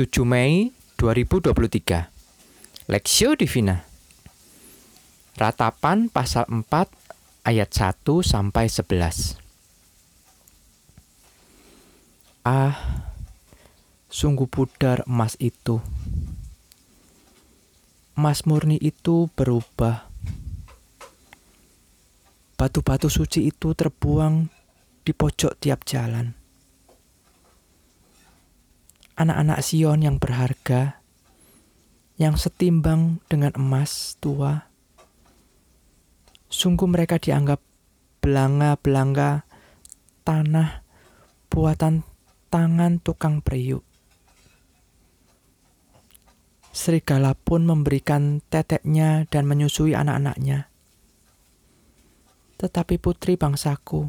7 Mei 2023 Lexio Divina. Ratapan pasal 4 ayat 1 sampai 11 Ah sungguh pudar emas itu. Emas murni itu berubah. Batu-batu suci itu terbuang di pojok tiap jalan anak-anak Sion yang berharga, yang setimbang dengan emas tua. Sungguh mereka dianggap belanga-belanga tanah buatan tangan tukang periuk. Serigala pun memberikan teteknya dan menyusui anak-anaknya. Tetapi putri bangsaku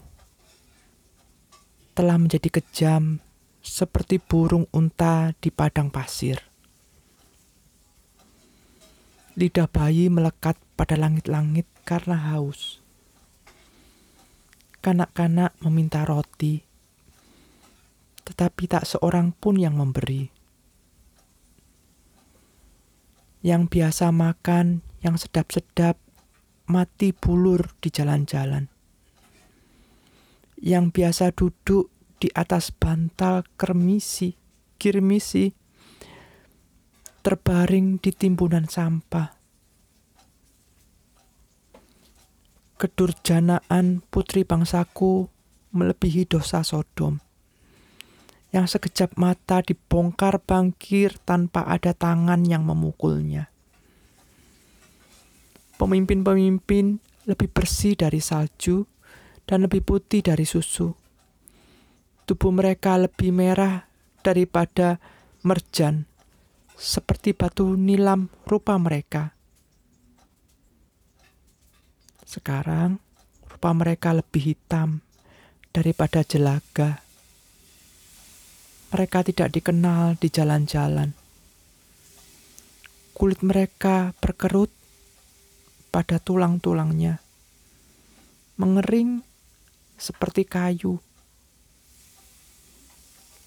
telah menjadi kejam seperti burung unta di padang pasir. Lidah bayi melekat pada langit-langit karena haus. Kanak-kanak meminta roti, tetapi tak seorang pun yang memberi. Yang biasa makan, yang sedap-sedap, mati bulur di jalan-jalan. Yang biasa duduk di atas bantal kermisi, kirmisi, terbaring di timbunan sampah. Kedurjanaan putri bangsaku melebihi dosa Sodom. Yang sekejap mata dibongkar bangkir tanpa ada tangan yang memukulnya. Pemimpin-pemimpin lebih bersih dari salju dan lebih putih dari susu tubuh mereka lebih merah daripada merjan, seperti batu nilam rupa mereka. Sekarang, rupa mereka lebih hitam daripada jelaga. Mereka tidak dikenal di jalan-jalan. Kulit mereka berkerut pada tulang-tulangnya, mengering seperti kayu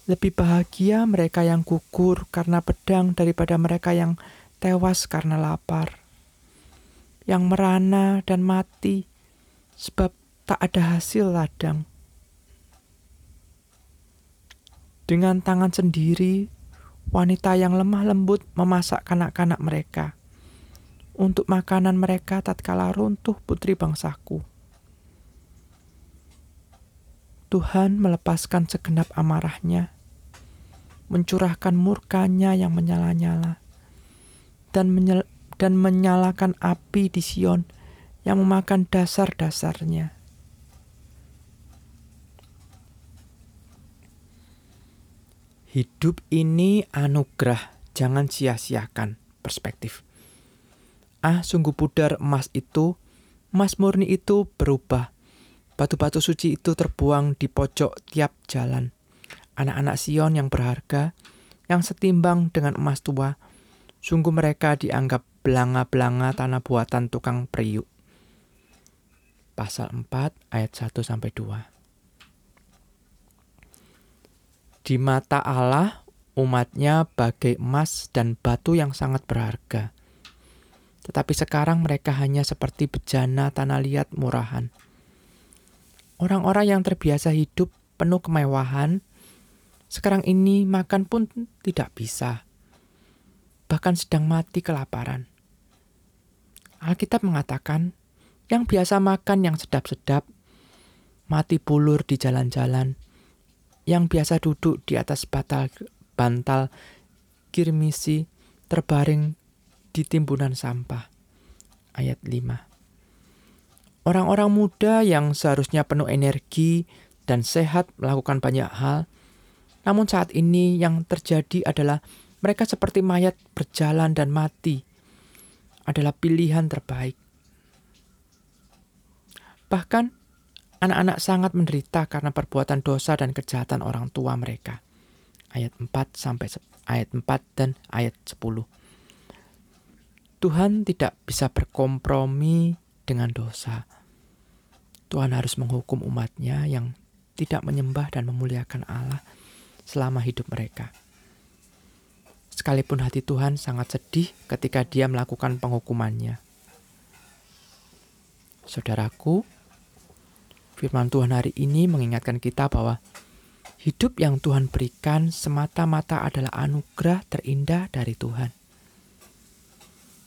lebih bahagia mereka yang gugur karena pedang daripada mereka yang tewas karena lapar, yang merana dan mati sebab tak ada hasil ladang. Dengan tangan sendiri, wanita yang lemah lembut memasak kanak-kanak mereka untuk makanan mereka tatkala runtuh putri bangsaku. Tuhan melepaskan segenap amarahnya mencurahkan murkanya yang menyala-nyala dan menyel dan menyalakan api di Sion yang memakan dasar-dasarnya. Hidup ini anugerah, jangan sia-siakan perspektif. Ah, sungguh pudar emas itu, emas murni itu berubah. Batu-batu suci itu terbuang di pojok tiap jalan anak-anak Sion yang berharga, yang setimbang dengan emas tua, sungguh mereka dianggap belanga-belanga tanah buatan tukang periuk. Pasal 4 ayat 1 sampai 2. Di mata Allah, umatnya bagai emas dan batu yang sangat berharga. Tetapi sekarang mereka hanya seperti bejana tanah liat murahan. Orang-orang yang terbiasa hidup penuh kemewahan, sekarang ini makan pun tidak bisa. Bahkan sedang mati kelaparan. Alkitab mengatakan, yang biasa makan yang sedap-sedap, mati bulur di jalan-jalan, yang biasa duduk di atas batal, bantal kirmisi, terbaring di timbunan sampah. Ayat 5 Orang-orang muda yang seharusnya penuh energi dan sehat melakukan banyak hal, namun saat ini yang terjadi adalah mereka seperti mayat berjalan dan mati adalah pilihan terbaik. Bahkan anak-anak sangat menderita karena perbuatan dosa dan kejahatan orang tua mereka. Ayat 4 sampai ayat 4 dan ayat 10. Tuhan tidak bisa berkompromi dengan dosa. Tuhan harus menghukum umatnya yang tidak menyembah dan memuliakan Allah selama hidup mereka. sekalipun hati Tuhan sangat sedih ketika Dia melakukan penghukumannya. Saudaraku, firman Tuhan hari ini mengingatkan kita bahwa hidup yang Tuhan berikan semata-mata adalah anugerah terindah dari Tuhan.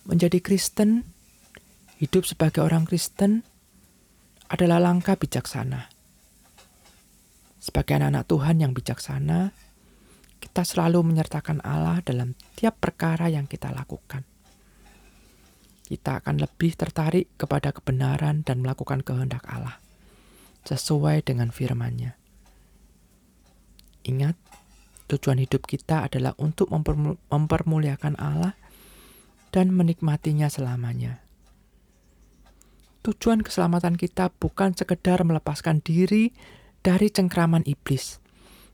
Menjadi Kristen, hidup sebagai orang Kristen adalah langkah bijaksana. Sebagai anak-anak Tuhan yang bijaksana, kita selalu menyertakan Allah dalam tiap perkara yang kita lakukan. Kita akan lebih tertarik kepada kebenaran dan melakukan kehendak Allah sesuai dengan firman-Nya. Ingat, tujuan hidup kita adalah untuk mempermuliakan Allah dan menikmatinya selamanya. Tujuan keselamatan kita bukan sekedar melepaskan diri dari cengkraman iblis,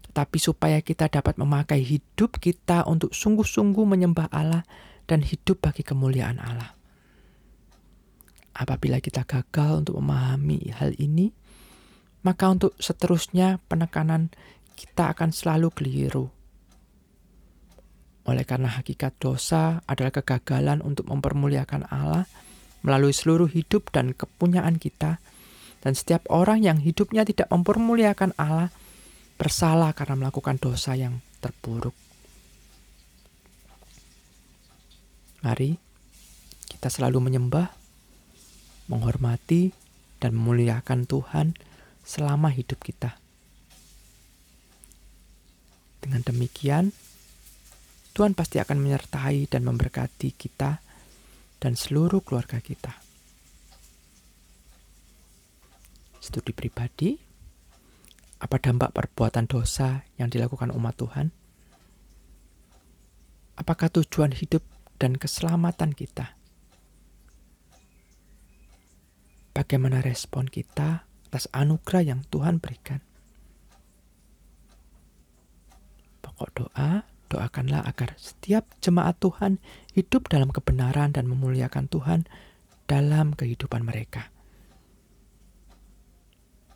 tetapi supaya kita dapat memakai hidup kita untuk sungguh-sungguh menyembah Allah dan hidup bagi kemuliaan Allah. Apabila kita gagal untuk memahami hal ini, maka untuk seterusnya penekanan kita akan selalu keliru. Oleh karena hakikat dosa adalah kegagalan untuk mempermuliakan Allah melalui seluruh hidup dan kepunyaan kita, dan setiap orang yang hidupnya tidak mempermuliakan Allah bersalah karena melakukan dosa yang terburuk. Mari kita selalu menyembah, menghormati, dan memuliakan Tuhan selama hidup kita. Dengan demikian, Tuhan pasti akan menyertai dan memberkati kita dan seluruh keluarga kita. Studi pribadi, apa dampak perbuatan dosa yang dilakukan umat Tuhan? Apakah tujuan hidup dan keselamatan kita? Bagaimana respon kita atas anugerah yang Tuhan berikan. Pokok doa, doakanlah agar setiap jemaat Tuhan hidup dalam kebenaran dan memuliakan Tuhan dalam kehidupan mereka.